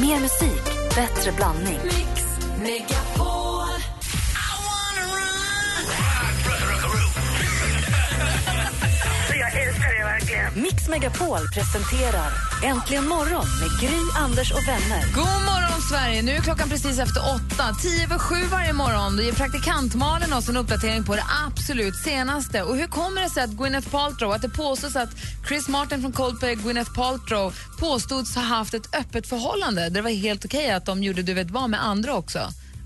Mer musik, bättre blandning. Mix Megapol. Mix Megapol presenterar Äntligen morgon med Gry, Anders och vänner. God morgon, Sverige! Nu är klockan precis efter åtta. Tio över sju varje morgon. Då ger praktikant Malin oss en uppdatering på det absolut senaste. Och hur kommer det sig att Gwyneth Paltrow, att det påstås att Chris Martin från Coldplay och Gwyneth Paltrow påstods ha haft ett öppet förhållande där det var helt okej att de gjorde du vet vad med andra också?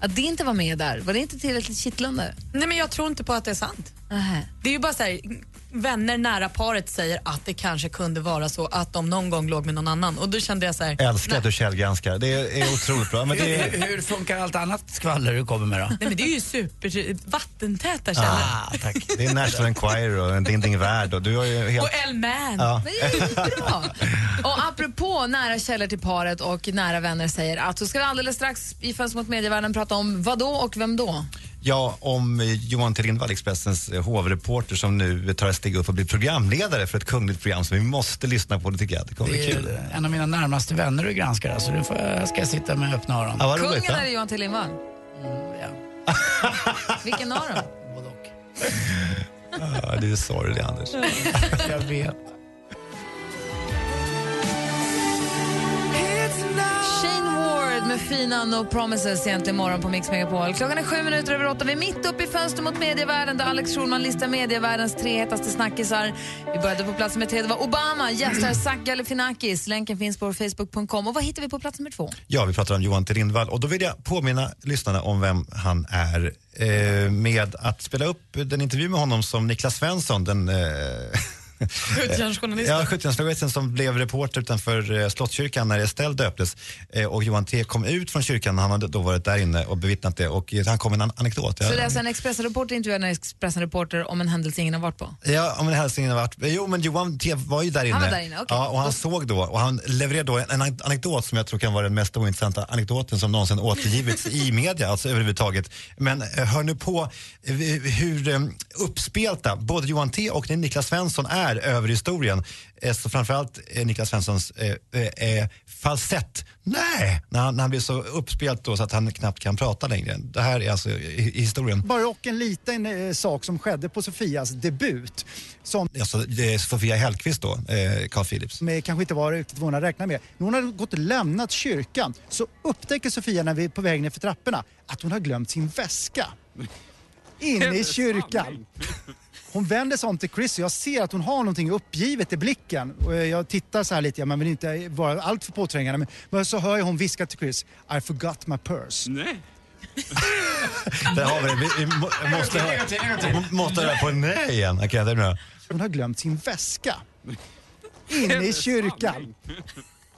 Att det inte var med där, var det inte tillräckligt kittlande? Nej, men jag tror inte på att det är sant. Nähä. Det är ju bara så här, vänner nära paret säger att det kanske kunde vara så att de någon gång låg med någon annan. Och då kände jag så här, Älskar att du källgranskar. Det är, är otroligt bra. Men det är, Hur, hur funkar allt annat skvaller du kommer med då? nej men det är ju super vattentäta källor. ah, tack. det är National Enquirer och en Ding Ding Värld och du har ju helt... Och El Man. Ja. Det är jättebra. Och apropå nära källor till paret och nära vänner säger att så ska vi alldeles strax i Fönster mot medievärlden prata om vad då och vem då? Ja, om Johan Thelin Expressens eh, hovreporter som nu tar ett steg upp och blir programledare för ett kungligt program som vi måste lyssa på. Det tycker jag. Det kommer bli kul. en av mina närmaste vänner du granskar, så nu får ska jag sitta med öppna öron. Ja, roligt. Kungen eller Johan Till Lindvall? Ja, Vilken av dem? både och. Ja, det är sorgligt, Anders. Jag vet. Med fina No Promises egentligen morgon på Mix Megapol. Klockan är sju minuter över åtta. Vi är mitt uppe i fönster mot medievärlden där Alex Schulman listar medievärldens tre hetaste snackisar. Vi började på plats nummer tre. Det var Obama, gästar Zac Galifianakis. Länken finns på facebook.com. Och vad hittar vi på plats nummer två? Ja, vi pratar om Johan Thelin och då vill jag påminna lyssnarna om vem han är eh, med att spela upp den intervju med honom som Niklas Svensson, den eh, Skjutjärnsjournalisten. Ja, 70-talsjournalisten som blev reporter utanför eh, Slottskyrkan när Estelle döptes. Eh, och Johan T kom ut från kyrkan, han hade då varit där inne och bevittnat det. Och eh, han kom med en an- anekdot. Så det är alltså en Expressen-reporter intervjuar en Expressen-reporter om en händelse ingen har varit på. ja om en hälsning har varit. Jo, men Johan T var ju där inne. var där inne, okej. ja, och han såg då, och han levererade då en, en an- anekdot som jag tror kan vara den mest ointressanta anekdoten som någonsin återgivits i media, alltså överhuvudtaget. Men hör nu på hur uppspelta både Johan T och Niklas Svensson är över historien. Eh, Så framförallt eh, Niklas Svenssons eh, eh, eh, falsett, nej, när han, när han blir så uppspelt då så att han knappt kan prata längre. Det här är alltså i, i historien. Bara och en liten eh, sak som skedde på Sofias debut som Alltså, det är Sofia Hellqvist då, eh, Carl Philips. som eh, kanske inte var riktigt vad hon hade räknat med. När hon hade gått och lämnat kyrkan så upptäcker Sofia när vi är på väg ner för trapporna att hon har glömt sin väska. Inne i kyrkan. Hon vänder sig om till Chris och jag ser att hon har någonting uppgivet i blicken. Och jag tittar så här lite, man vill inte vara allt för påträngande men- så hör jag hon viska till Chris I forgot my purse. Där har vi det. Vi, vi må, måste, höra- måste höra på nej igen. Okej, det är bra. Hon har glömt sin väska. Inne i kyrkan.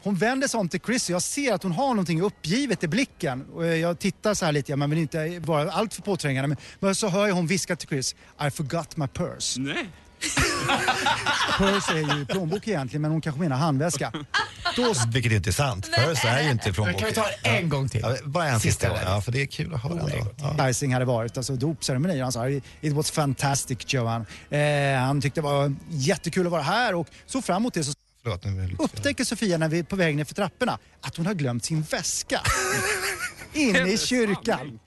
Hon vänder sig om till Chris och jag ser att hon har någonting uppgivet i blicken. Och jag tittar så här lite, man vill inte vara allt för påträngande men- så hör jag hon viska till Chris I forgot my purse. Purse är ju plånbok egentligen men hon kanske menar handväska. Då Vilket inte är sant. Purse är ju inte plånbok. Kan vi ta det en gång till? Ja, bara en sista Sista gång. Ja, för det är kul att höra ändå. Ja. Dicing hade varit, alltså dopceremoni. Han sa it was fantastic Johan. Eh, han tyckte det var jättekul att vara här och så fram emot det så Förlåt, nu upptäcker Sofia när vi är på väg ner för trapporna att hon har glömt sin väska. Inne i kyrkan.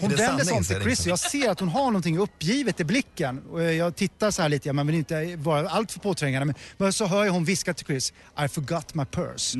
Hon vänder sig om till Chris och jag ser att hon har någonting uppgivet i blicken. Och jag tittar så här lite, man vill inte vara allt för påträngande men- så hör jag hon viska till Chris I forgot my purse.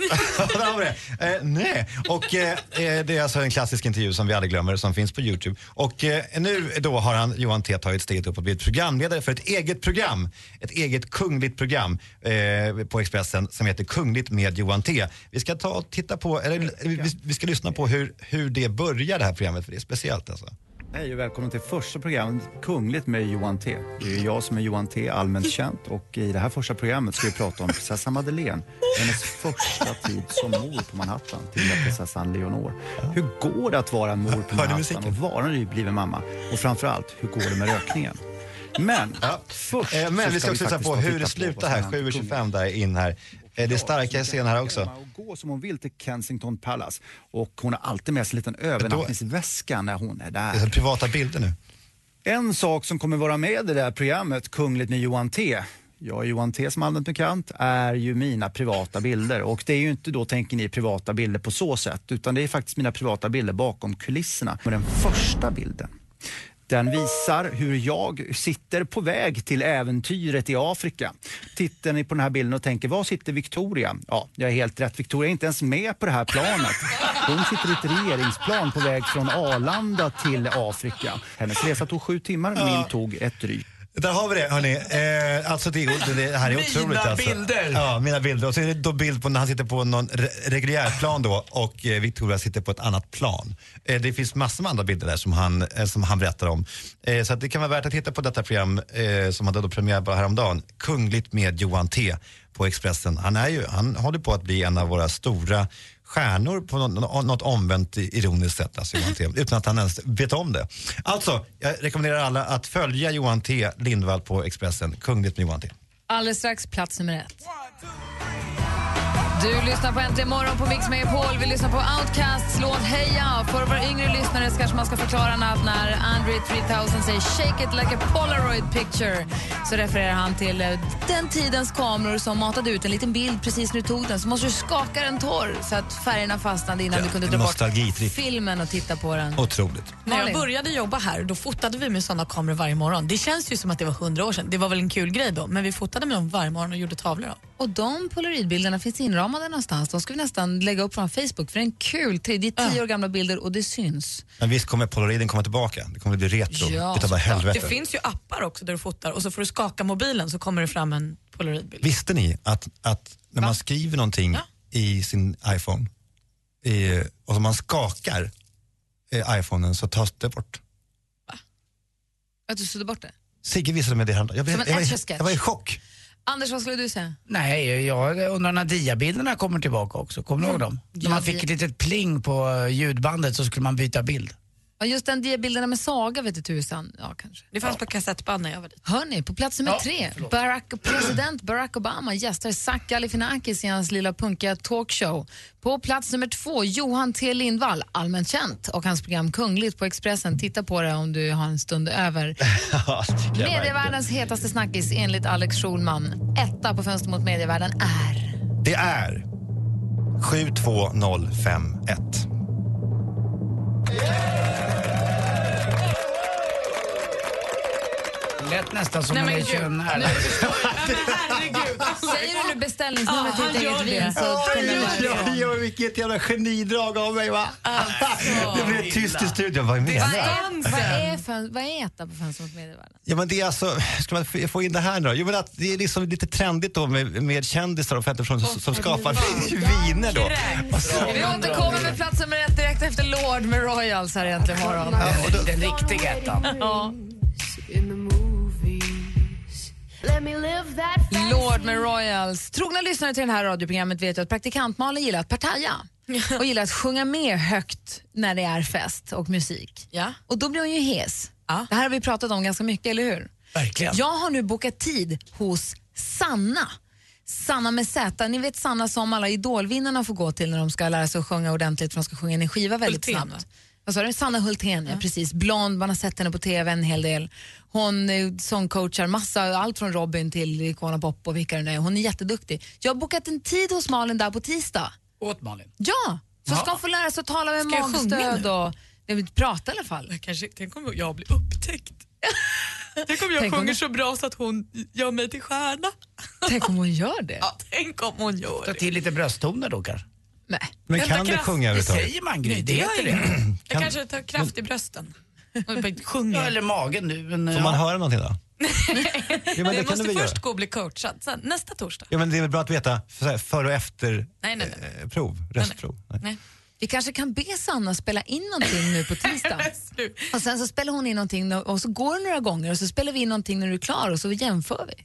Där har vi det. Eh, nej, och eh, eh, det är alltså en klassisk intervju som vi aldrig glömmer som finns på Youtube. Och eh, nu då har han, Johan T tagit steget upp och blivit programledare för ett eget program. Ett eget kungligt program eh, på Expressen som heter Kungligt med Johan T. Vi ska ta och titta på, eller eh, vi, vi ska lyssna på hur, hur det börjar det här programmet för det är speciellt alltså. Hej och välkommen till första programmet Kungligt med Johan T. Det är jag som är Johan T, allmänt känt och i det här första programmet ska vi prata om prinsessa Madeleine. Hennes första tid som mor på Manhattan till prinsessan Leonor. Hur går det att vara mor på Manhattan och vara nybliven mamma? Och framförallt, hur går det med rökningen? Men först Eh, men så vi ska också vi titta på hur det slutar här, som hänt 7.25 där in här. Eh, det är starka scener här också. Och gå som hon vill till Kensington Palace. Och hon har alltid med sig en liten övernattningsväska när hon är där. Det är privata bilder nu. En sak som kommer vara med i det här programmet, Kungligt med Johan T. Jag, Johan T som allmänt bekant, är ju mina privata bilder. Och det är ju inte då, tänker ni, privata bilder på så sätt, utan det är faktiskt mina privata bilder bakom kulisserna. Men den första bilden, den visar hur jag sitter på väg till äventyret i Afrika. Tittar ni på den här bilden och tänker, var sitter Victoria? Ja, jag är helt rätt. Victoria är inte ens med på det här planet. Hon sitter i ett regeringsplan på väg från Arlanda till Afrika. Hennes resa tog sju timmar, min tog ett drygt. Där har vi det hörni. Eh, alltså det, det här är Mina otroligt alltså. bilder. Ja, mina bilder. Och så är det då bild på när han sitter på någon re reguljär plan då och eh, Victoria sitter på ett annat plan. Eh, det finns massor med andra bilder där som han, eh, som han berättar om. Eh, så det kan vara värt att titta på detta program eh, som hade då premiär bara häromdagen. Kungligt med Johan T på Expressen. Han, är ju, han håller på att bli en av våra stora stjärnor på något, något omvänt ironiskt sätt, alltså Johan T, utan att han ens vet om det. Alltså, jag rekommenderar alla att följa Johan T Lindvall på Expressen, Kungligt med Johan T. Alldeles strax plats nummer ett. Du lyssnar på Äntligen morgon på Mix Megapol. Vi lyssnar på Outcasts låt Heja. För våra yngre lyssnare kanske man ska förklara att när Andre 3000 säger “Shake it like a polaroid picture” så refererar han till eh, den tidens kameror som matade ut en liten bild precis när du tog den. Så måste du skaka den torr så att färgerna fastnade innan Ja, du kunde dra bort filmen och titta på den. Otroligt. När jag började jobba här då fotade vi med såna kameror varje morgon. Det känns ju som att det var hundra år sedan. Det var väl en kul grej då, men vi fotade med dem varje morgon och gjorde tavlor av. Och de polaroidbilderna finns inramade någonstans. De ska vi nästan lägga upp på Facebook för det är en kul tre. Det är tio år gamla bilder och det syns. Men visst kommer polaroiden komma tillbaka? Det kommer bli retro Ja, utav bara helvete. Det finns ju appar också där du fotar och så får du skaka mobilen så kommer det fram en polaroidbild. Visste ni att, att när man skriver någonting Ja. i sin iPhone eh, och så man skakar eh, iPhonen så tas det bort? Att du suddade bort det. Sigge visade mig det häromdagen. Jag, blev- jag, Etch-a-sketch. jag var i chock. Anders, vad skulle du säga? Nej, jag undrar när diabilderna kommer tillbaka också. Kommer du ihåg dem? När man fick ett litet pling på ljudbandet så skulle man byta bild. Ja, just den diabilderna med Saga vet du tusan. Ja, kanske. Det fanns på kassettband när jag var liten. Hörni, på plats nummer Ja, tre. Barack, president Barack Obama gästar Zac Galifianakis i hans lilla punkiga talkshow. På plats nummer två, Johan T Lindvall, allmänt känt, och hans program Kungligt på Expressen. Titta på det om du har en stund över. Ja. Medievärldens hetaste snackis enligt Alex Schulman. Etta på Fönster mot medievärlden är... Det är 72051. Lät nästan som Nej, kör en gud. härlig- Herregud. Säger du nu beställningsnumret Ja, till ditt han eget gör vin så kommer det ja, vilket jävla genidrag av mig va? det blev tyst i studion, vad menar är, vad, är fön, vad är etta på Fönster mot medievärlden? Ja men det är alltså, ska man få in det här nu då? Jo men att det är liksom lite trendigt då med, med kändisar och offentliga personer som, som skapar viner då. Och så, Vi återkommer med plats nummer ett direkt efter Lord med Royals här egentligen imorgon. Den riktiga ettan. Lord med Royals. Trogna lyssnare till det här radioprogrammet vet ju att praktikant Malin gillar att partaja och gillar att sjunga med högt när det är fest och musik. Ja. Och då blir hon ju hes. Ja. Det här har vi pratat om ganska mycket, eller hur? Verkligen. Jag har nu bokat tid hos Sanna. Sanna med Z. Ni vet Sanna som alla idolvinnarna får gå till när de ska lära sig att sjunga ordentligt för de ska sjunga in en skiva väldigt Hultén, snabbt. Va? Vad sa du? Sanna Hultén, ja. precis. Blond, man har sett henne på TV en hel del. Hon eh, sångcoachar massa, allt från Robin till Icona Pop och vilka det nu är. Hon är jätteduktig. Jag har bokat en tid hos Malin där på tisdag. Åt Malin. Ja! Så ska hon få lära sig att tala med Ska magstöd och jag vill prata i alla fall. Jag kanske, tänk om jag blir upptäckt. Tänk om jag Tänk sjunger det- så bra så att hon gör mig till stjärna. Tänk om hon gör det. Ja, tänk om hon gör Ta det. till lite brösttoner då kanske. Nej. men kan du sjunga Det överhuvudtaget? säger man Gry, det heter jag det. Jag Kan- kanske tar kraft i brösten. Och bara Ja, sjunger. eller magen nu. Men, Får man höra någonting då? ja, men det kan måste du väl först göra? gå och bli coachad, sen, nästa torsdag. Ja men det är väl bra att veta för, så här, före och efter Nej, nej, nej. eh, prov, röstprov. Nej. Nej. Vi kanske kan be Sanna spela in någonting nu på tisdag. Och sen så spelar hon in någonting och så går det några gånger och så spelar vi in någonting när du är klar och så jämför vi.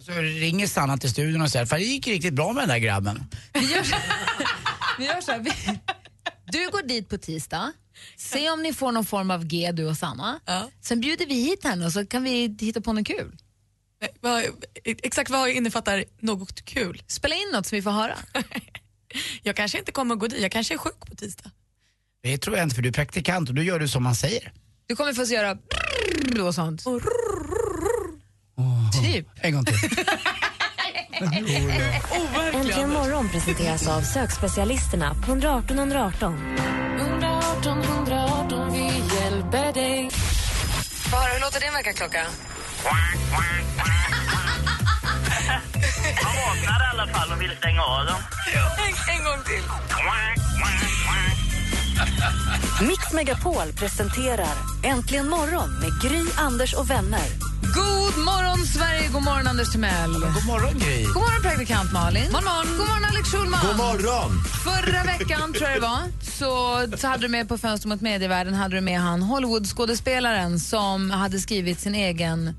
Så ringer Sanna till studion och säger för det gick riktigt bra med den där grabben. Vi gör så, vi gör så här. Vi, du går dit på tisdag, se om ni får någon form av G du och Sanna. Ja. Sen bjuder vi hit henne och så kan vi hitta på något kul. Eh, vad- Exakt vad innefattar något kul? Spela in något som vi får höra. Jag kanske inte kommer att gå dit, jag kanske är sjuk på tisdag. Det tror jag inte för du är praktikant och då gör du som man säger. Du kommer få göra och sånt. Typ. En gång till. Äntligen morgon presenteras av sökspecialisterna på 118 118. 118 118, vi hjälper dig. Höra, hur låter din väckarklocka? Man vaknar i alla fall och vill stänga av dem. En, en gång till. Mix Megapol presenterar Äntligen morgon med Gry, Anders och vänner. God morgon, Sverige! God morgon, Anders Timell. God morgon Gry. God morgon, praktikant Malin. God morgon, God morgon Alex Schulman. God morgon! Förra veckan, tror jag det var, så, så hade du med på Fönster mot medievärlden hade du med han Hollywood-skådespelaren som hade skrivit sin egen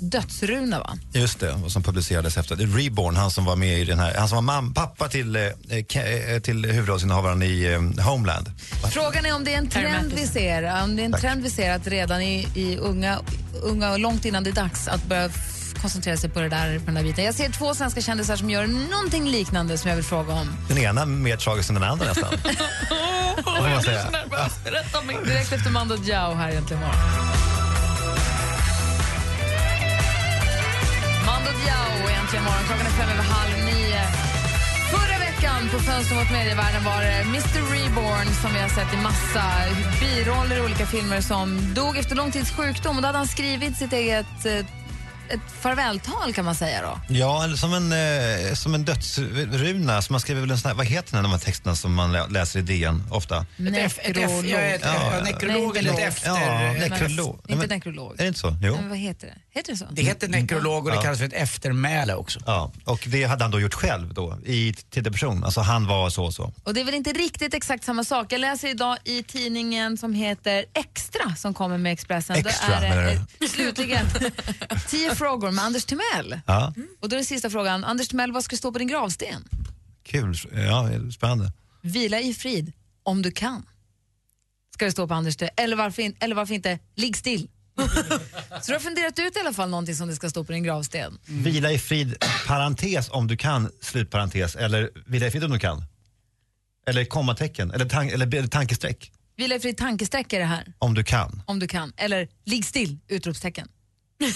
dödsruna, va? Just det, och som publicerades efter. Det är Reborn, han som var med i den här, han som var mam, pappa till, eh, eh, till huvudrollsinnehavaren i eh, Homeland. Frågan är om det är en trend vi ser, om det är en Tack. trend vi ser att redan i, i unga, unga och långt innan det är dags att börja koncentrera sig på det där, på den där biten. Jag ser två svenska kändisar som gör någonting liknande som jag vill fråga om. Den ena mer tragisk än den andra nästan. Vad får man säga? Berätta mig. Direkt efter Mando Diao här egentligen morgon. Mando Diao Äntligen morgon. Klockan är fem över halv nio. Förra veckan på Fönster mot medievärlden var det Mr Reborn som vi har sett i massa biroller i olika filmer som dog efter lång tids sjukdom. Och då hade han skrivit sitt eget eh, ett farvältal kan man säga då. Ja, eller som en, eh, som en dödsruna. Så man skriver väl en sån här, vad heter den, de här texterna som man lä- läser i DN ofta? Ett, F, ett, F, ja, ett, Ja. ja, nekrolog Nej, eller ett efter... Ja, nekrolog. Inte men- nekrolog. Är det inte så? Jo. Men vad heter det? Heter det så? Det heter nekrolog och det Ja. kallas för ett eftermäle också. Ja, och det hade han då gjort själv då, i tredje person. Alltså han var så och så. Och det är väl inte riktigt exakt samma sak. Jag läser idag i tidningen som heter Extra som kommer med Expressen. Extra, Då är menar det, du? eh, slutligen tio frågor med Anders Timell. Ja, Och då är den sista frågan, Anders Timell, vad ska stå på din gravsten? kul. Ja, spännande. Vila i frid, om du kan. Ska det stå på Anders Timell. Eller varför, in, eller varför inte, ligg still. Så du har funderat ut i alla fall någonting som det ska stå på din gravsten. Vila i frid, parentes om du kan, slutparentes. Eller vila i frid om du kan. Eller kommatecken, eller, tan- eller tankestreck. Vila i frid, tankestreck är det här. Om du kan. om du kan. Eller ligg still! Utropstecken.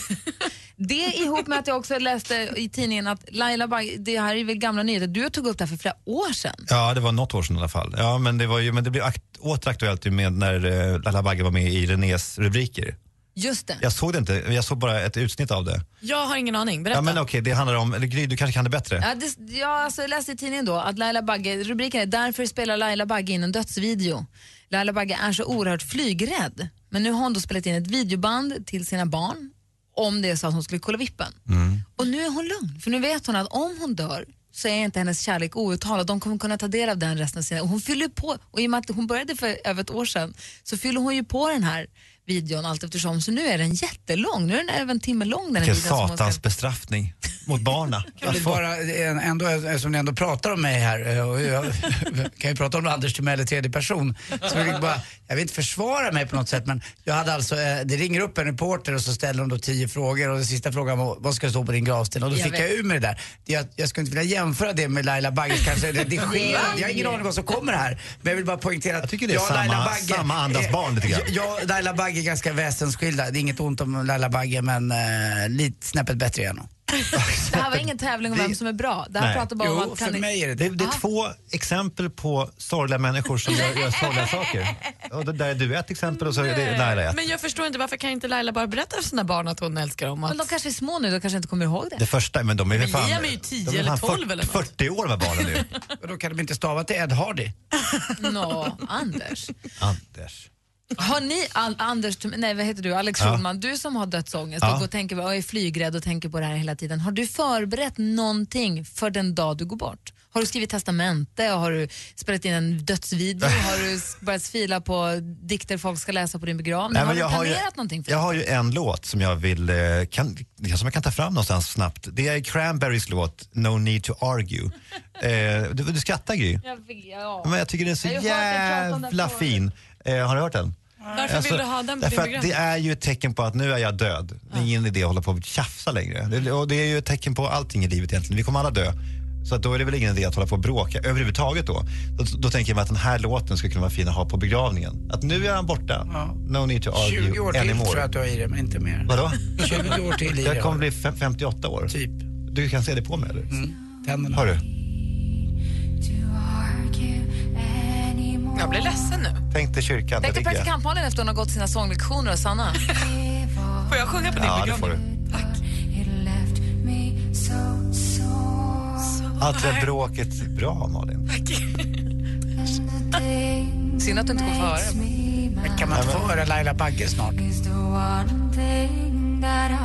det ihop med att jag också läste i tidningen att Laila Bagge, det här är väl gamla nyheter, du tog upp det här för flera år sedan. Ja, det var något år sedan i alla fall. Ja, men det, var ju, men det blev akt, åter aktuellt med när uh, Laila Bagge var med i Renés rubriker. Just det. Jag såg det inte, jag såg bara ett utsnitt av det. Jag har ingen aning, berätta. Ja, men okej, det handlar om, eller Gry, du kanske kan det bättre? Ja, det, jag alltså, jag läste i tidningen då att Laila Bagge, rubriken är “Därför spelar Laila Bagge in en dödsvideo”. Laila Bagge är så oerhört flygrädd. Men nu har hon då spelat in ett videoband till sina barn om det är så att hon skulle kolla vippen. Och nu är hon lugn, för nu vet hon att om hon dör så är inte hennes kärlek outtalad. De kommer kunna ta del av den resten av sina... Och hon fyller på, och i och med att hon började för över ett år sedan så fyller hon ju på den här videon allt eftersom. Så nu är den jättelång, nu är den över en timme lång den Vilken satans bestraffning mot. Jag vill bara, ändå, eftersom ni ändå pratar om mig här, eh, och jag kan ju prata om Anders Timell i tredje person, så vill jag bara, jag vill inte försvara mig på något sätt men jag hade alltså, eh, det ringer upp en reporter och så ställer de då tio frågor och den sista frågan var, vad ska det stå på din gravsten? Och då Jag fick vet. jag ur mig det där. Jag, jag skulle inte vilja jämföra det med Laila Bagges kanske redigerad, jag har ingen aning vad som kommer här. Men jag vill bara poängtera att Jag tycker det är jag samma- Laila Bagge, samma andas barn lite grann. Jag och Laila Bagge är ganska väsensskilda, det är inget ont om Laila Bagge men eh, lite snäppet bättre igen. Det här var ingen tävling om Det- vem som är bra. Det här Nej. pratar bara om Jo, att för kan ni- mig är det Det, det. det är två exempel på sorgliga människor som gör, gör sorgliga saker. Och det där är du ett exempel och så är det Laila ett. Men jag förstår inte, varför kan inte Laila bara berätta för sina barn att hon älskar dem? Men Att... de kanske är små nu, de kanske inte kommer ihåg det. Det första, men de är väl Men fan... Liam är ju 10 de är eller fan 12 eller något. 40 år var barnen nu. Och då kan de inte stava till Ed Hardy. Nå, Anders. Anders. Har ni, An- Anders, nej vad heter du, Alex Ja. Schulman, du som har dödsångest Ja. och, går och, tänker, och är flygrädd och tänker på det här hela tiden. Har du förberett någonting för den dag du går bort? Har du skrivit testamente? Har du spelat in en dödsvideo? har du börjat fila på dikter folk ska läsa på din begravning? Nej, har men du jag har planerat ju, någonting för Jag det? har ju en låt som jag vill, eh, kan, som jag kan ta fram någonstans snabbt. Det är Cranberries låt No Need To Argue. Eh, du, du skrattar Gry. Jag vet, ja. Men jag tycker den är så Jag jävla fin. Eh, har du hört den? Varför Alltså, vill du ha den på din därför program? Det är ju ett tecken på att nu är jag död. Det är ingen idé att hålla på och tjafsa längre. Det, och det är ju ett tecken på allting i livet egentligen. Vi kommer alla dö. Så att då är det väl ingen idé att hålla på och bråka överhuvudtaget då. Då, då tänker jag mig att den här låten skulle kunna vara fin att ha på begravningen. Att nu är han borta. Ja. No need to argue 20 år till anymore. tror jag att du har i det, men inte mer. Vadå? 20 år till i det. Jag kommer bli fem- 58 år. Typ. Du kan se det på mig eller? Mm. Tänderna. Har du? Jag blir ledsen nu. Tänk dig kyrkan. Tänk dig praktikantmalen efter hon har gått sina sånglektioner och Sanna. Får jag sjunga på din Ja, det får du. Allt det där bråket. Bra Malin. Synd att du inte höra det. Men Kan man få höra Laila Bagge snart?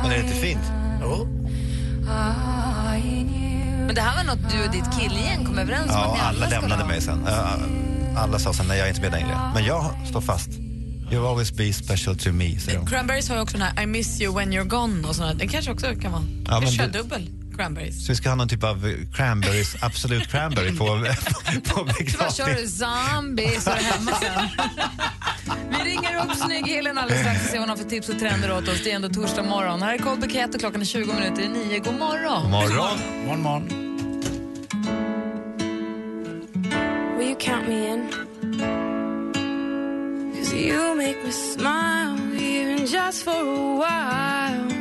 Men är det inte fint? Jo. Men det här var något du och ditt killgäng kom överens om att Ja, ni alla lämnade mig sen. Ja, Alla sa sen, nej jag är inte med längre. Men jag står fast. You'll always be special to me, säger. Cranberries har ju också den här I miss you when you're gone och sådär. Det kanske också kan vara. Ja, men kör det- dubbel Cranberries. Så vi ska ha någon typ av cranberries, absolut cranberry på, på kör begravning. du? Zombie så är det hemma sen. Vi ringer upp snygg-Elin alldeles strax och ser vad hon har för tips och trender åt oss. Det är ändå torsdag morgon. Här är Cold Buket och klockan är 20 minuter i nio. God morgon! Morgon. Morgon, morgon. You make me smile even just for a while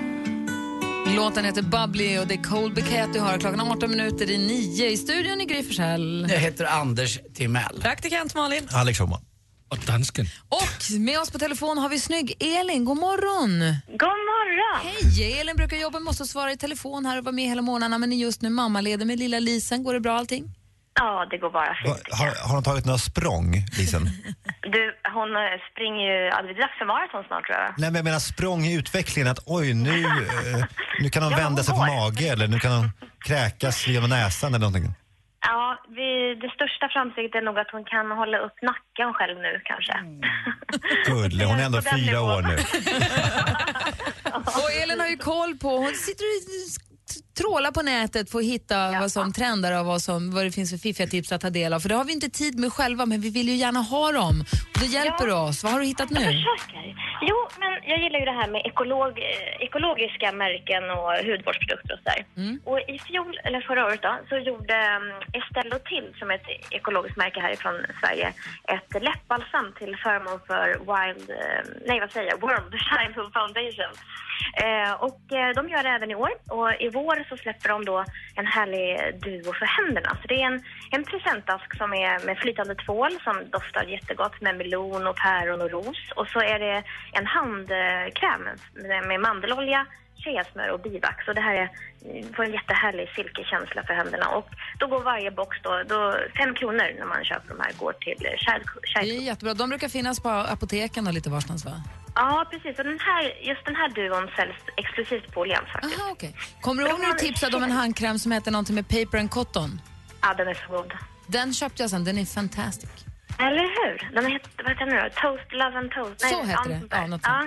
Låten heter Bubbly och det är Cold Buket du hör. Klockan är 18 minuter i nio. I studion i Gry Forssell. Jag heter Anders Timell. Praktikant Malin. Alex Schulman. Och dansken. Och med oss på telefon har vi snygg Elin. God morgon! God morgon! Hej! Elin brukar jobba med oss och svara i telefon här och vara med hela morgnarna men är just nu mammaledig med lilla Lisen. Går det bra allting? Ja, det går bara Va, fint. har, har hon tagit några språng, Lisen? Du, hon eh, springer ju... Ja, det är dags för maraton snart tror jag. Nej, men jag menar språng i utvecklingen. Att oj, nu, eh, nu kan hon Ja, vända hon sig på mage eller nu kan hon kräkas genom näsan eller någonting. Ja, vi, det största framsteget är nog att hon kan hålla upp nacken själv nu kanske. Gulle, hon är ändå fyra år nu. Och Elin har ju koll på, hon sitter och trålar på nätet för att hitta vad som trendar och vad, som, vad det finns för fiffiga tips att ta del av. För det har vi inte tid med själva men vi vill ju gärna ha dem. Och då hjälper du oss. Vad har du hittat Jag nu? försöker. Jo, men jag gillar ju det här med ekolog, eh, ekologiska märken och hudvårdsprodukter och sådär. Och i fjol, eller förra året då, så gjorde um, Estelle Till, som är ett ekologiskt märke härifrån Sverige, ett läppbalsam till förmån för Wild, eh, nej vad säger jag, World Childhood Foundation. Eh, och eh, de gör det även i år. Och i vår så släpper de då en härlig duo för händerna. Så det är en, en presentask som är med flytande tvål som doftar jättegott med melon och päron och ros. Och så är det en handkräm med, mandelolja, tjejsmör och bivax. Och det här är, får en jättehärlig silkekänsla för händerna. Och då går varje box då, då fem kronor när man köper de här går till Child, Det är jättebra. De brukar finnas på apoteken och lite varstans va? Ja, precis. Och den här, just den här duon säljs exklusivt på Åhléns faktiskt. Aha, okay. Kommer du ihåg när du tipsade om en handkräm som heter någonting med paper and cotton? Ja, den är så god. Den köpte jag sen, den är fantastic. Eller hur? Den heter, vad heter den nu? Toast, Love and Toast? Så ja, heter det. Ja, något Ja.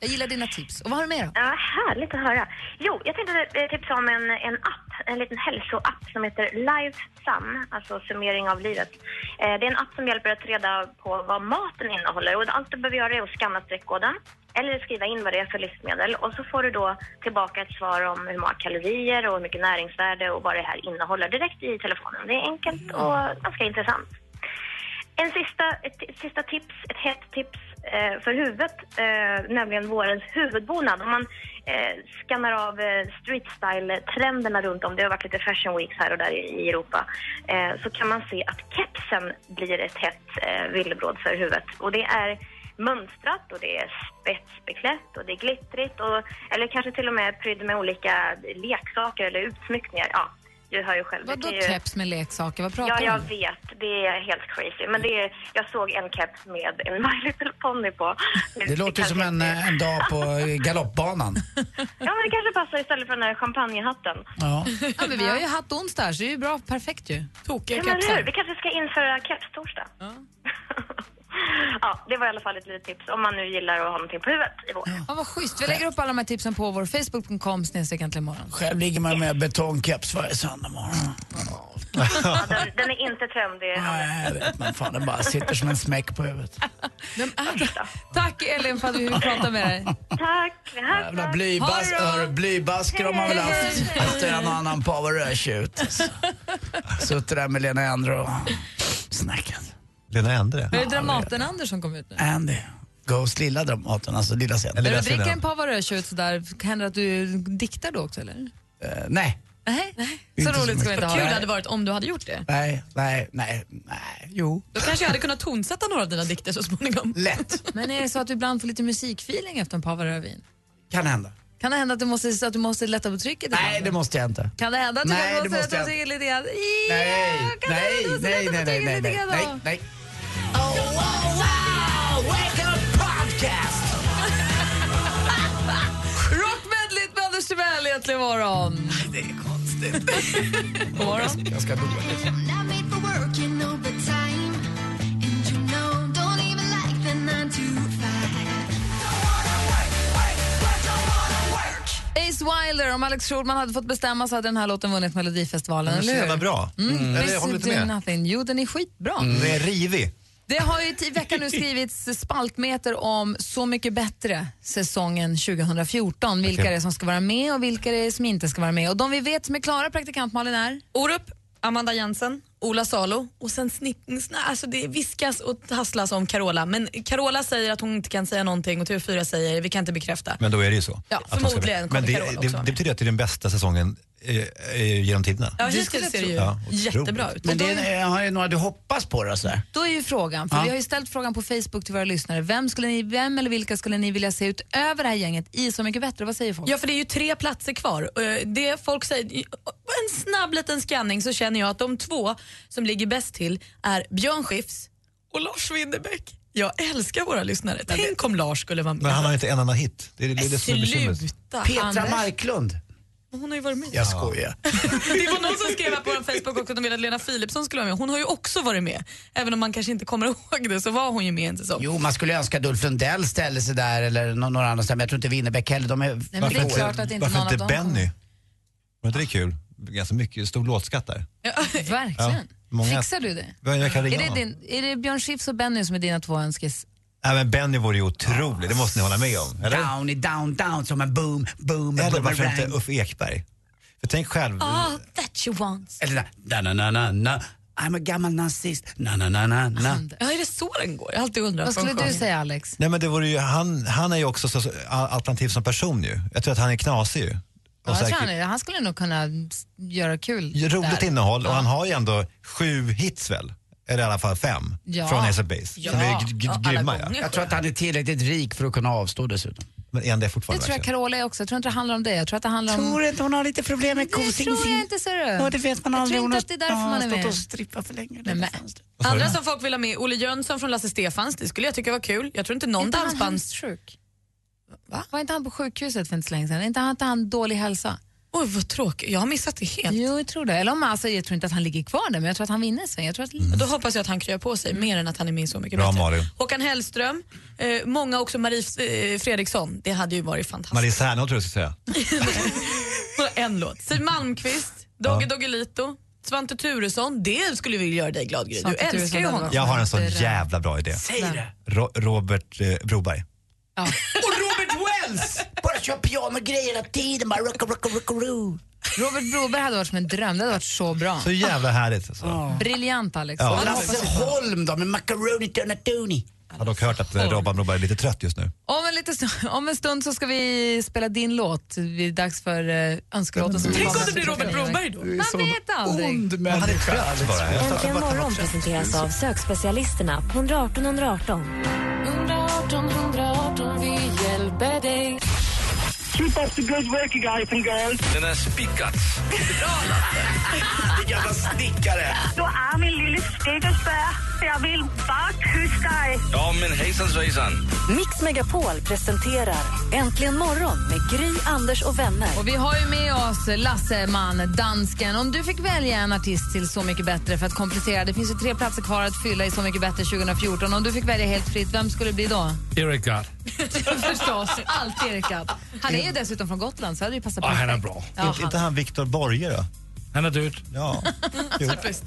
Jag gillar dina tips. Och vad har du mer då? Ja, härligt att höra. Jo, jag tänkte eh, tipsa om en, en app, en liten hälsoapp som heter Life Sum, alltså summering av livet. Eh, det är en app som hjälper att reda på vad maten innehåller och allt du behöver göra är att skanna streckkoden eller skriva in vad det är för livsmedel och så får du då tillbaka ett svar om hur många kalorier och hur mycket näringsvärde och vad det här innehåller direkt i telefonen. Det är enkelt och ganska intressant. En sista, ett sista tips, ett hett tips eh, för huvudet, eh, nämligen vårens huvudbonad. Om man eh, skannar av eh, street style-trenderna runt om, det har varit lite fashion weeks här och där i, i Europa, eh, så kan man se att kepsen blir ett hett eh, villebråd för huvudet. Och det är mönstrat och det är spetsbeklätt och det är glittrigt och, eller kanske till och med prydd med olika leksaker eller utsmyckningar. Ja, du hör ju själv. Vadå Det ju- keps med leksaker? Vad pratar Ja, du jag om? vet. Det är helt crazy. Men det är, jag såg en keps med en My Little Pony på. Det låter ju som en, en dag på galoppbanan. Ja, men det kanske passar istället för den här champagnehatten. Ja. Ja, men vi har ju haft onsdag, så det är ju bra. Perfekt ju. Tokiga Ja, kepsar. Vi kanske ska införa kepstorsdag. Ja. det var i alla fall ett litet tips om man nu gillar att ha någonting på huvudet i vår. Ja, vad schysst. Vi lägger upp alla de här tipsen på vår Facebook.com snedstreck äntligen morgon. Själv ligger man med betongkeps varje söndag morgon. Ja, den, den är inte trendig. Nej, jag vet, men fan den bara sitter som en smäck på huvudet. Vem är? Tack Elin för att vi fick prata med dig. Tack. Jävla blybas, blybasker har man väl haft efter en och annan power ut. Suttit där med Lena Endre och snackat. Lena Endre? Är det Dramaten Anders som kom ut nu? Andy. Ghost lilla Dramaten, alltså lilla scenen. Eller När du dricker en pavarötjut sådär, händer det att du diktar då också eller? Eh, nej. Nej, så roligt ska vi inte ha kul det hade varit om du hade gjort det. Nej, nej, nej, nej, jo. Då kanske jag hade kunnat tonsätta några av dina dikter så småningom. Lätt. Men är det så att du ibland får lite musikfeeling efter en pavarövin? Kan hända. Kan det hända att du måste, att du måste lätta på trycket Nej, ibland? det måste jag inte. Kan det hända att du Nej, måste lätta på trycket lite grann? Nej, nej, nej, nej, på nej, nej, nej, nej, då? nej. Oh, wow, wow, wake up podcast! Rockmedleyt med Anders Timell egentligen. Det är konstigt. God morgon. Ganska dåligt. Ace Wilder, om Alex Schulman hade fått bestämma så hade den här låten vunnit Melodifestivalen, Den är så eller hur? jävla bra. Mm. Mm. Eller, jag håller Listen inte to med. nothing. Jo, den är skitbra. Den är rivig. Det har ju i veckan nu skrivits spaltmeter om Så mycket bättre säsongen 2014. Vilka det är som ska vara med och vilka det är som inte ska vara med. Och de vi vet som är klara, praktikant Malin, är? Orup, Amanda Jensen, Ola Salo och sen sna, alltså det viskas och tasslas om Carola. Men Carola säger att hon inte kan säga någonting och TV4 säger vi kan inte bekräfta. Men då är det ju så. Ja, förmodligen kommer Men det, Carola det, också det med. betyder att det är den bästa säsongen eh, eh, genom tiderna. Ja, Det hittills skulle ser det ju. Ja, otroligt. jättebra ut. Men det är, har ju några du hoppas på då sådär? Då är ju frågan, för Ja. vi har ju ställt frågan på Facebook till våra lyssnare. Vem, skulle ni, vem eller vilka skulle ni vilja se utöver det här gänget i Så mycket bättre? Vad säger folk? Ja, för det är ju tre platser kvar. Eh, Det folk säger, en snabb liten scanning så känner jag att de två som ligger bäst till är Björn Skifs och Lars Winnerbäck. Jag älskar våra lyssnare. Tänk om Lars skulle vara med. Men han har inte en enda hit. Det är det, är det som är bekymret. Sluta! Petra Anders. Marklund. Hon har ju varit med. Jag skojar. Det var någon som skrev på vår Facebook också att de ville att Lena Philipsson skulle vara med. Hon har ju också varit med. Även om man kanske inte kommer ihåg det så var hon ju med en säsong. Jo, man skulle önska att Ulf Lundell ställde sig där eller nå- några andra men jag tror inte Winnerbäck heller. De är Nej, men Varför det är inte, klart att inte varför någon av inte dem Benny? Var inte det kul? Ganska mycket, stor låtskatt där. Verkligen. Ja, många- Fixar du det? Jag kan ringa Är det, din, är det Björn Skifs och Benny som är dina två önskes? Nej, men Benny vore ju otrolig, det måste ni hålla med om. Eller? Downy down down som en boom, boom, Eller varför inte boomerang. Uffe Ekberg? För tänk själv, Ah, that you want. Eller na na na na na, I'm a gammal nazist, na na na na na. Ja, är det så den går? Jag har alltid undrat. Vad skulle du säga Alex? nej men det vore ju, han, han är ju också så, så alternativ som person ju. Jag tror att han är knasig ju. Ja, jag tror han, han skulle nog kunna göra kul roligt där. innehåll och han har ju ändå sju hits väl? Eller i alla fall fem Ja. från Ace of Base. Ja. Som är g- g- Ja, alla grymma ja. gånger. Jag tror att han är tillräckligt rik för att kunna avstå dessutom. Men är han det Det fortfarande tror jag verkligen? Carola är också. Jag tror inte det handlar om det. Jag tror att det handlar om... Tror inte hon har lite problem med Det tror jag inte, ser du. Ja, det vet man Jag aldrig. tror inte att det är därför man är stått med. och strippat för länge. Nej, men- Vad sa Andra du? som folk vill ha med, Olle Jönsson från Lasse Stefans, det skulle jag tycka var kul. Jag tror inte Är någon inte han hemskt sjuk? Va? Var inte han på sjukhuset för inte så länge sedan? Är inte han, inte han dålig hälsa? Oj, vad tråkigt. Jag har missat det helt. Jo, jag tror det. Eller om, alltså, jag tror inte att han ligger kvar där, men jag tror att han vinner sen. Jag tror att... Då hoppas jag att han kryar på sig mer än att han är med Så mycket Bra, bättre. Malin. Håkan Hellström, eh, många också Marie eh, Fredriksson. Det hade ju varit fantastiskt. Marie Serneholt tror jag skulle säga. En låt. Siw Malmkvist, Dogge Doggelito, Svante Turesson. Det skulle vi göra dig glad Gry. Du Svante älskar Turesson ju honom. Jag har en sån jävla bra idé. Säg det! Ro Robert eh, Broberg. Ja. Wells! Bara kör pianogrejer hela tiden, bara rocka, rocka, rocka, roo. Robert Broberg hade varit som en dröm. Det hade varit så bra. Så jävla härligt. Alltså. Briljant, Alex. Ja. Lasse. Holm då med macaroni tonatoni. Jag har dock hört att eh, Robban Broberg är lite trött just nu. Om en, lite, stund- om en stund så ska vi spela din låt. Det är dags för uh, önskelåten. som Tänk om det blir Robert Broberg då. Man vet aldrig. ond Han är trött bara. Äntligen morgon presenteras av sökspecialisterna på 118 118. 118 118, vi hjälper dig. Den är spikat. Jävla snickare. Du är min lille stickersbär. Jag vill bara kyssa dig. Ja, men hejsan svejsan. Mix Megapol presenterar Äntligen morgon med Gry, Anders och vänner. Och vi har ju med oss Lasse Man, dansken. Om du fick välja en artist till Så mycket bättre för att komplettera, det finns ju tre platser kvar att fylla i Så mycket bättre 2014. Om du fick välja helt fritt, vem skulle det bli då? Eric Gard. Förstås, alltid Erik Gadd. Han är ju dessutom från Gotland så hade det ju passat Ja, han är perfekt. bra. Ja, Inte, inte han Viktor Borge då? Han är ut. Ja.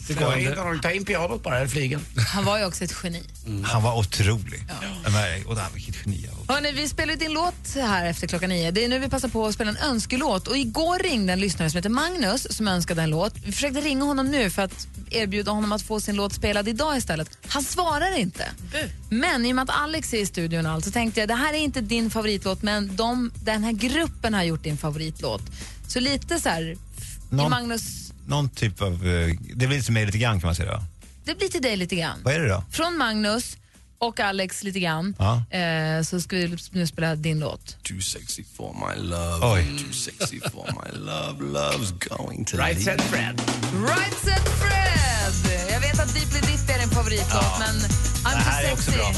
Det går inte. Ta in pianot bara, eller flygeln. Han var ju också ett geni. Han var otrolig. Men, och det här, vilket geni. Hörrni, vi spelar ju din låt här efter klockan nio. Det är nu vi passar på att spela en önskelåt. Och igår ringde en lyssnare som heter Magnus som önskade en låt. Vi försökte ringa honom nu för att erbjuda honom att få sin låt spelad idag istället. Han svarar inte. Men i och med att Alex är i studion allt, så tänkte jag det här är inte din favoritlåt men de, den här gruppen har gjort din favoritlåt. Så lite så här, Någon- Magnus, Någon typ av... eh, Det blir lite mig lite grann kan man säga. va? det blir till dig lite grann. Vad är det då? Från Magnus och Alex lite grann Ja. eh, så ska vi nu spela din låt. Too sexy for my love. Oj. Too sexy for my love. Love's going to Right set Fred. Right set Fred! Jag vet att Deeply Dip är din favoritlåt, men I'm Det här too är också bra.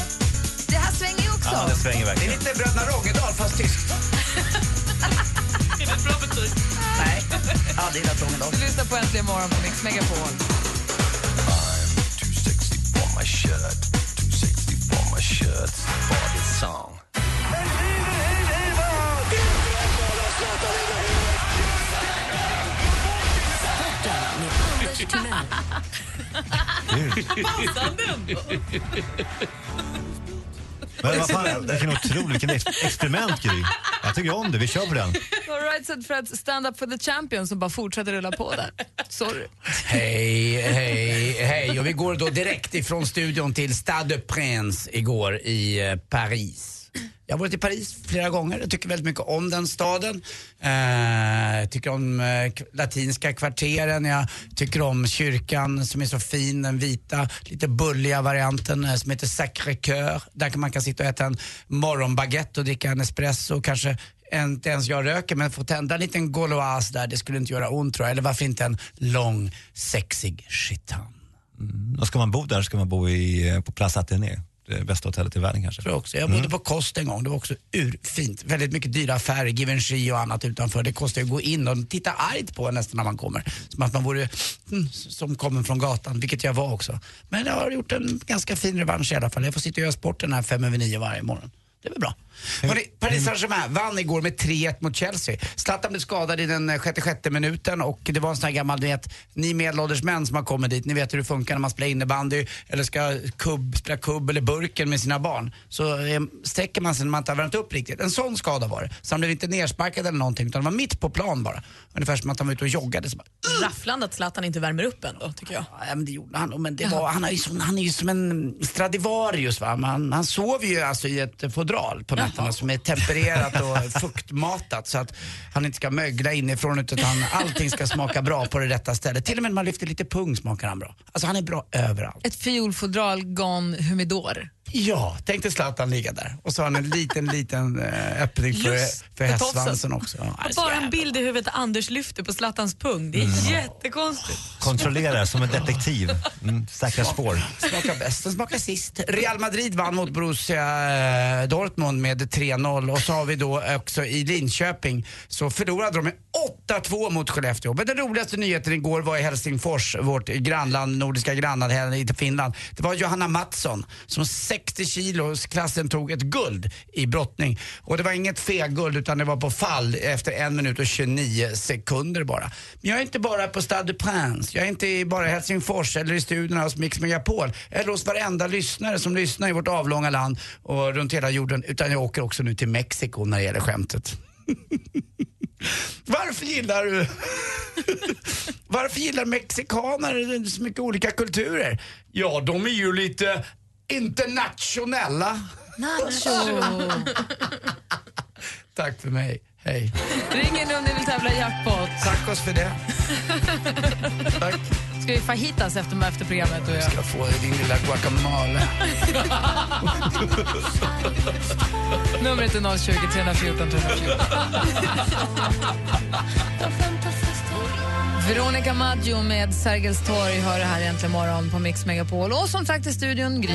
Det här svänger ju också. Ja, det svänger Det är verkligen. lite Bröderna Rogedal fast tyskt. Är det? Nej, jag hade gillat Rogedal. Du lyssnar på Äntligen morgon på Mix Megapol. Too sexy for my shirt. Too sexy for my shirt. For this song. Anders Timell. Men vad fan, vilken otrolig, vilken ex- experiment Gry. Jag tycker om det, vi kör på den. Och Right set Fred Stand Up for the Champion som bara fortsätter rulla på där. Sorry. Hej, hej, hej. Och vi går då direkt ifrån studion till Stade de Prince igår i eh, Paris. Jag har varit i Paris flera gånger. Jag tycker väldigt mycket om den staden. Eh, jag tycker om eh, latinska kvarteren. Jag tycker om kyrkan som är så fin, den vita, lite bulliga varianten eh, som heter Sacré-Cœur. Där kan man kan sitta och äta en morgonbaguette och dricka en espresso. Kanske inte ens jag röker men få tända en liten gauloise där, det skulle inte göra ont tror jag. Eller varför inte en lång, sexig chitan. Mm. Och ska man bo där ska man bo i, eh, på Place Athénée. Det bästa hotellet i världen kanske. Tror jag, också. jag bodde på Kost en gång, det var också urfint. Väldigt mycket dyra affärer, Givenchy och annat utanför. Det kostar ju att gå in och de tittar argt på nästan när man kommer. Som att man vore mm, som kommer från gatan, vilket jag var också. Men jag har gjort en ganska fin revansch i alla fall. Jag får sitta och göra sporten här fem över nio varje morgon. Det är väl bra. Hörrni, Paris Saint-Germain vann igår med 3-1 mot Chelsea. Zlatan blev skadad i den eh, 66 minuten och det var en sån här gammal, ni vet, ni medelålders män som har kommit dit, ni vet hur det funkar när man spelar innebandy eller ska kubb, spela kubb eller burken med sina barn. Så eh, sträcker man sig när man inte har värmt upp riktigt. En sån skada var det. Så han blev inte nersparkad eller någonting utan det var mitt på plan bara. Ungefär som att han var ute och joggade. Så bara, Rafflande att Zlatan inte värmer upp ändå, tycker jag. Ja, men det gjorde han. Men det var, han, är ju som, han är ju som en Stradivarius. Va? Man, han sover ju alltså i ett fodral på nätterna som är tempererat och fuktmatat så att han inte ska mögla inifrån utan allting ska smaka bra på det rätta stället. Till och med när man lyfter lite pung smakar han bra. Alltså han är bra överallt. Ett fiolfodral gone humidor. Ja, tänk dig Zlatan ligga där och så har han en liten, liten eh, öppning för, Just för hästsvansen också. Ja, Bara en bild i huvudet Anders lyfter på Zlatans pung. Det är jättekonstigt. Kontrollera som en detektiv. Mm, säkra spår. Smakar bäst, den smakar sist. Real Madrid vann mot Borussia eh, Dortmund med 3-0 och så har vi då också i Linköping så förlorade de med 8-2 mot Skellefteå. Men den roligaste nyheten igår var i Helsingfors, vårt grannland, nordiska grannland här i Finland. Det var Johanna Mattsson som 60 kilos klassen tog ett guld i brottning. Och det var inget feguld utan det var på fall efter en minut och 29 sekunder bara. Men jag är inte bara på Stade de Prince, jag är inte bara i Helsingfors eller i studion hos Mix Megapol eller hos varenda lyssnare som lyssnar i vårt avlånga land och runt hela jorden. Utan jag åker också nu till Mexiko när det gäller skämtet. Varför gillar du Varför gillar mexikaner så mycket olika kulturer? Ja, de är ju lite internationella. Nacho! Tack för mig. Hej. Ring in om ni vill tävla i jackpot. Tack oss för det. Tack. Ska vi fajitas efter, efter programmet? Och jag. Ska få din lilla guacamole. Numret är 020 314 314. Veronica Maggio med Sergels torg hör det här egentligen morgon på Mix Megapol. Och som sagt i studion, Gry.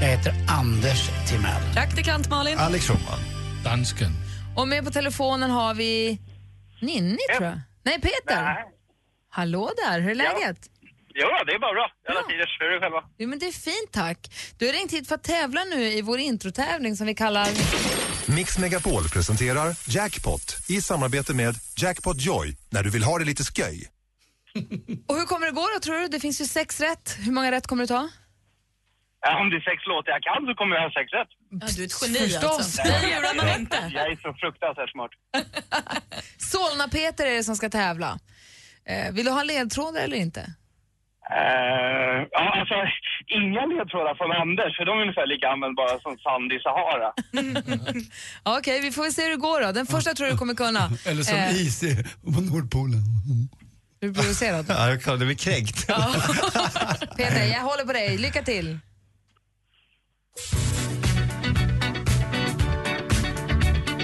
Jag heter Anders Timell. Praktikant Malin. Alex Schulman. Dansken. Och med på telefonen har vi Ninni, tror jag. Nej, Peter. Hallå där, hur är läget? Jo, det är bara bra. Alla tiders. Hur är det själva? Jo, men det är fint, tack. Du har ringt hit för att tävla nu i vår introtävling som vi kallar... Mix Megapol presenterar Jackpot i samarbete med Jackpot Joy när du vill ha det lite sköj. Och hur kommer det gå då tror du? Det finns ju sex rätt. Hur många rätt kommer du ta? Ja, om det är sex låtar jag kan så kommer jag ha sex rätt. Ja, du är ett geni Förstås. alltså. Det lurar man inte. Jag är så fruktansvärt smart. Solna-Peter är det som ska tävla. Eh, vill du ha ledtrådar eller inte? Ja, alltså, inga ledtrådar från Anders, för de är ungefär lika användbara som sand i Sahara. Ja, Okej, vi får se hur det går då. Den första tror jag du kommer kunna. Eller som Eh, is i- på Nordpolen. Är du provocerad? Ja, jag kan- det blir kränkt. Peter, jag håller på dig. Lycka till.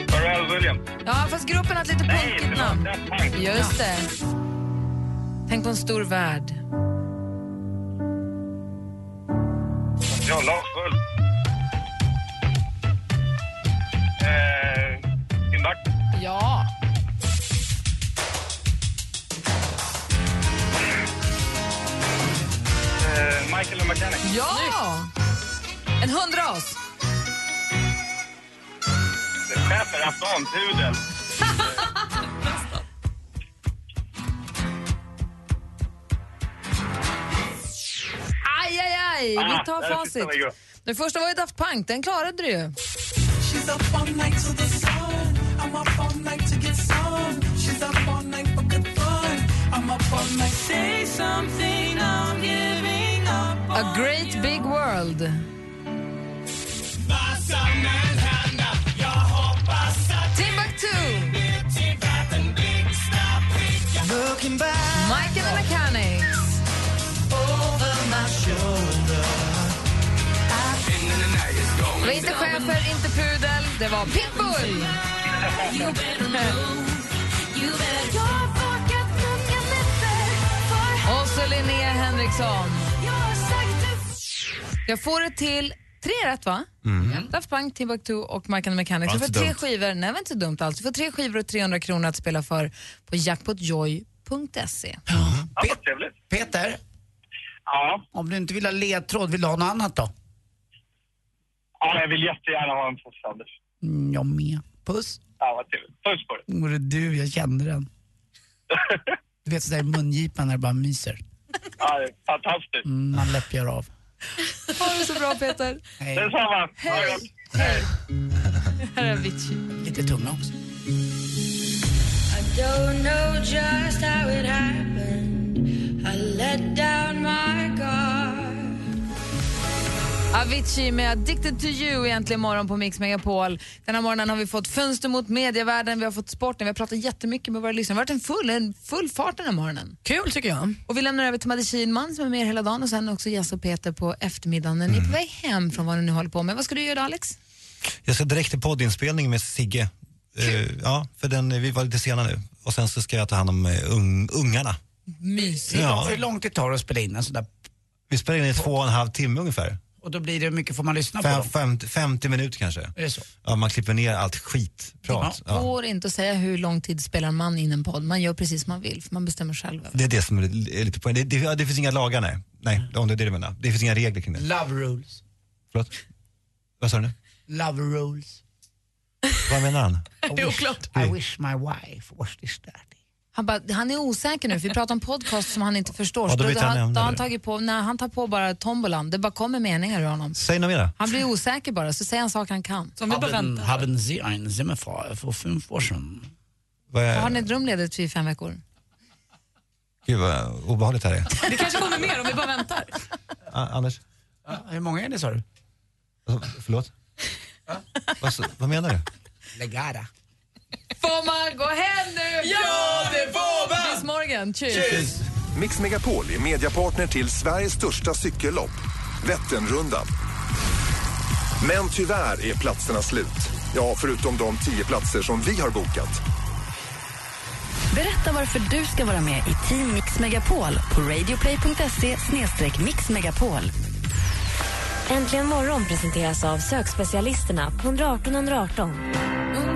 Pharrell Williams. Ja, fast gruppen har ett lite punkigt namn. Just det. Tänk på en stor värld. Ja, Lars Ulf. Eh, Timbuk. Ja. Eh, Michael och McKennick. Ja! En hundras. Schäfer, afghanpudel. Facit. Den första var ju Daft Punk. Den klarade du ju. She's up all night Det var inte Schäfer, inte Pudel. Det var Pitbull. Och så Linnea Henriksson. Jag får det till tre rätt, va? Mm. Daft Punk, Timbuktu och Michael Mechanics. Var Du får tre dumt. skivor, nej det var inte så dumt alls. Du får tre skivor och 300 kronor att spela för på jackpotjoy.se. Ja. Peter, Ja. om du inte vill ha ledtråd, vill du ha något annat då? Ja, jag vill jättegärna ha en puss, Anders. Mm, jag med. Puss. Ja, vad trevligt. Puss på dig. Vore du, jag kände den. Du vet sådär i mungipan när det bara myser. Ja, det är fantastiskt. Mm, man läppjar av. Ha det så bra Peter. Hej. Detsamma. Det gott. Hej. Här är Avicii. Lite tunga också. I don't know just how it happened. I let down my guard. Avicii med Addicted to you egentligen morgon på Mix Megapol. Den här morgonen har vi fått fönster mot medievärlden, vi har fått sporten, vi har pratat jättemycket med våra lyssnare. Det har varit en full, en full fart den här morgonen. Kul tycker jag. Och vi lämnar över till Madde Kihlman som är med hela dagen och sen också Jess och Peter på eftermiddagen. När ni är på väg hem från vad ni nu håller på med. Vad ska du göra Alex? Jag ska direkt till poddinspelning med Sigge. Eh, ja, för den, vi var lite sena nu. Och sen så ska jag ta hand om eh, ung, ungarna. Mysigt. Ja. Hur långt det tar att spela in en sån där? Vi spelar in i två och en halv timme ungefär. Och då blir det, mycket får man lyssna på Fem, dem? 50, 50 minuter kanske. Är det så? Ja, man klipper ner allt skitprat. Det Ja. går inte att säga hur lång tid spelar man in en podd. Man gör precis som man vill, för man bestämmer själv. Det är det som är lite poäng. Det, det, ja, det finns inga lagar, nej. Nej, om det är det du menar. Det finns inga regler kring det. Love rules. Förlåt? Vad sa du nu? Love rules. Vad menar han? Det är oklart. I wish my wife was this dirty. Han, bara, han är osäker nu, för vi pratar om podcast som han inte förstår. Ja, då byter han då han tagit på, nej, han tar på bara tombolan. Det bara kommer meningar ur honom. Säg något mera. Han blir osäker bara, så säger han saker han kan. Så om vi Haben, haben Sie ein Zimmerfeuer för fem år sedan? Vad är, Har ni ett rum ledigt i fem veckor? Gud vad obehagligt det här är. Det kanske kommer mer om vi bara väntar. A- Anders? Ja, hur många är det sa du? Alltså, Förlåt? Vad, s- vad menar du? Legara. Får man gå hem nu? Ja, det får man! Bis morgon, tjus! Mix Megapol är mediapartner till Sveriges största cykellopp, Vätternrundan. Men tyvärr är platserna slut. Ja, förutom de 10 platser som vi har bokat. Berätta varför du ska vara med i Team Mix Megapol på radioplay.se mixmegapol. Äntligen morgon presenteras av sökspecialisterna på 118 118. 118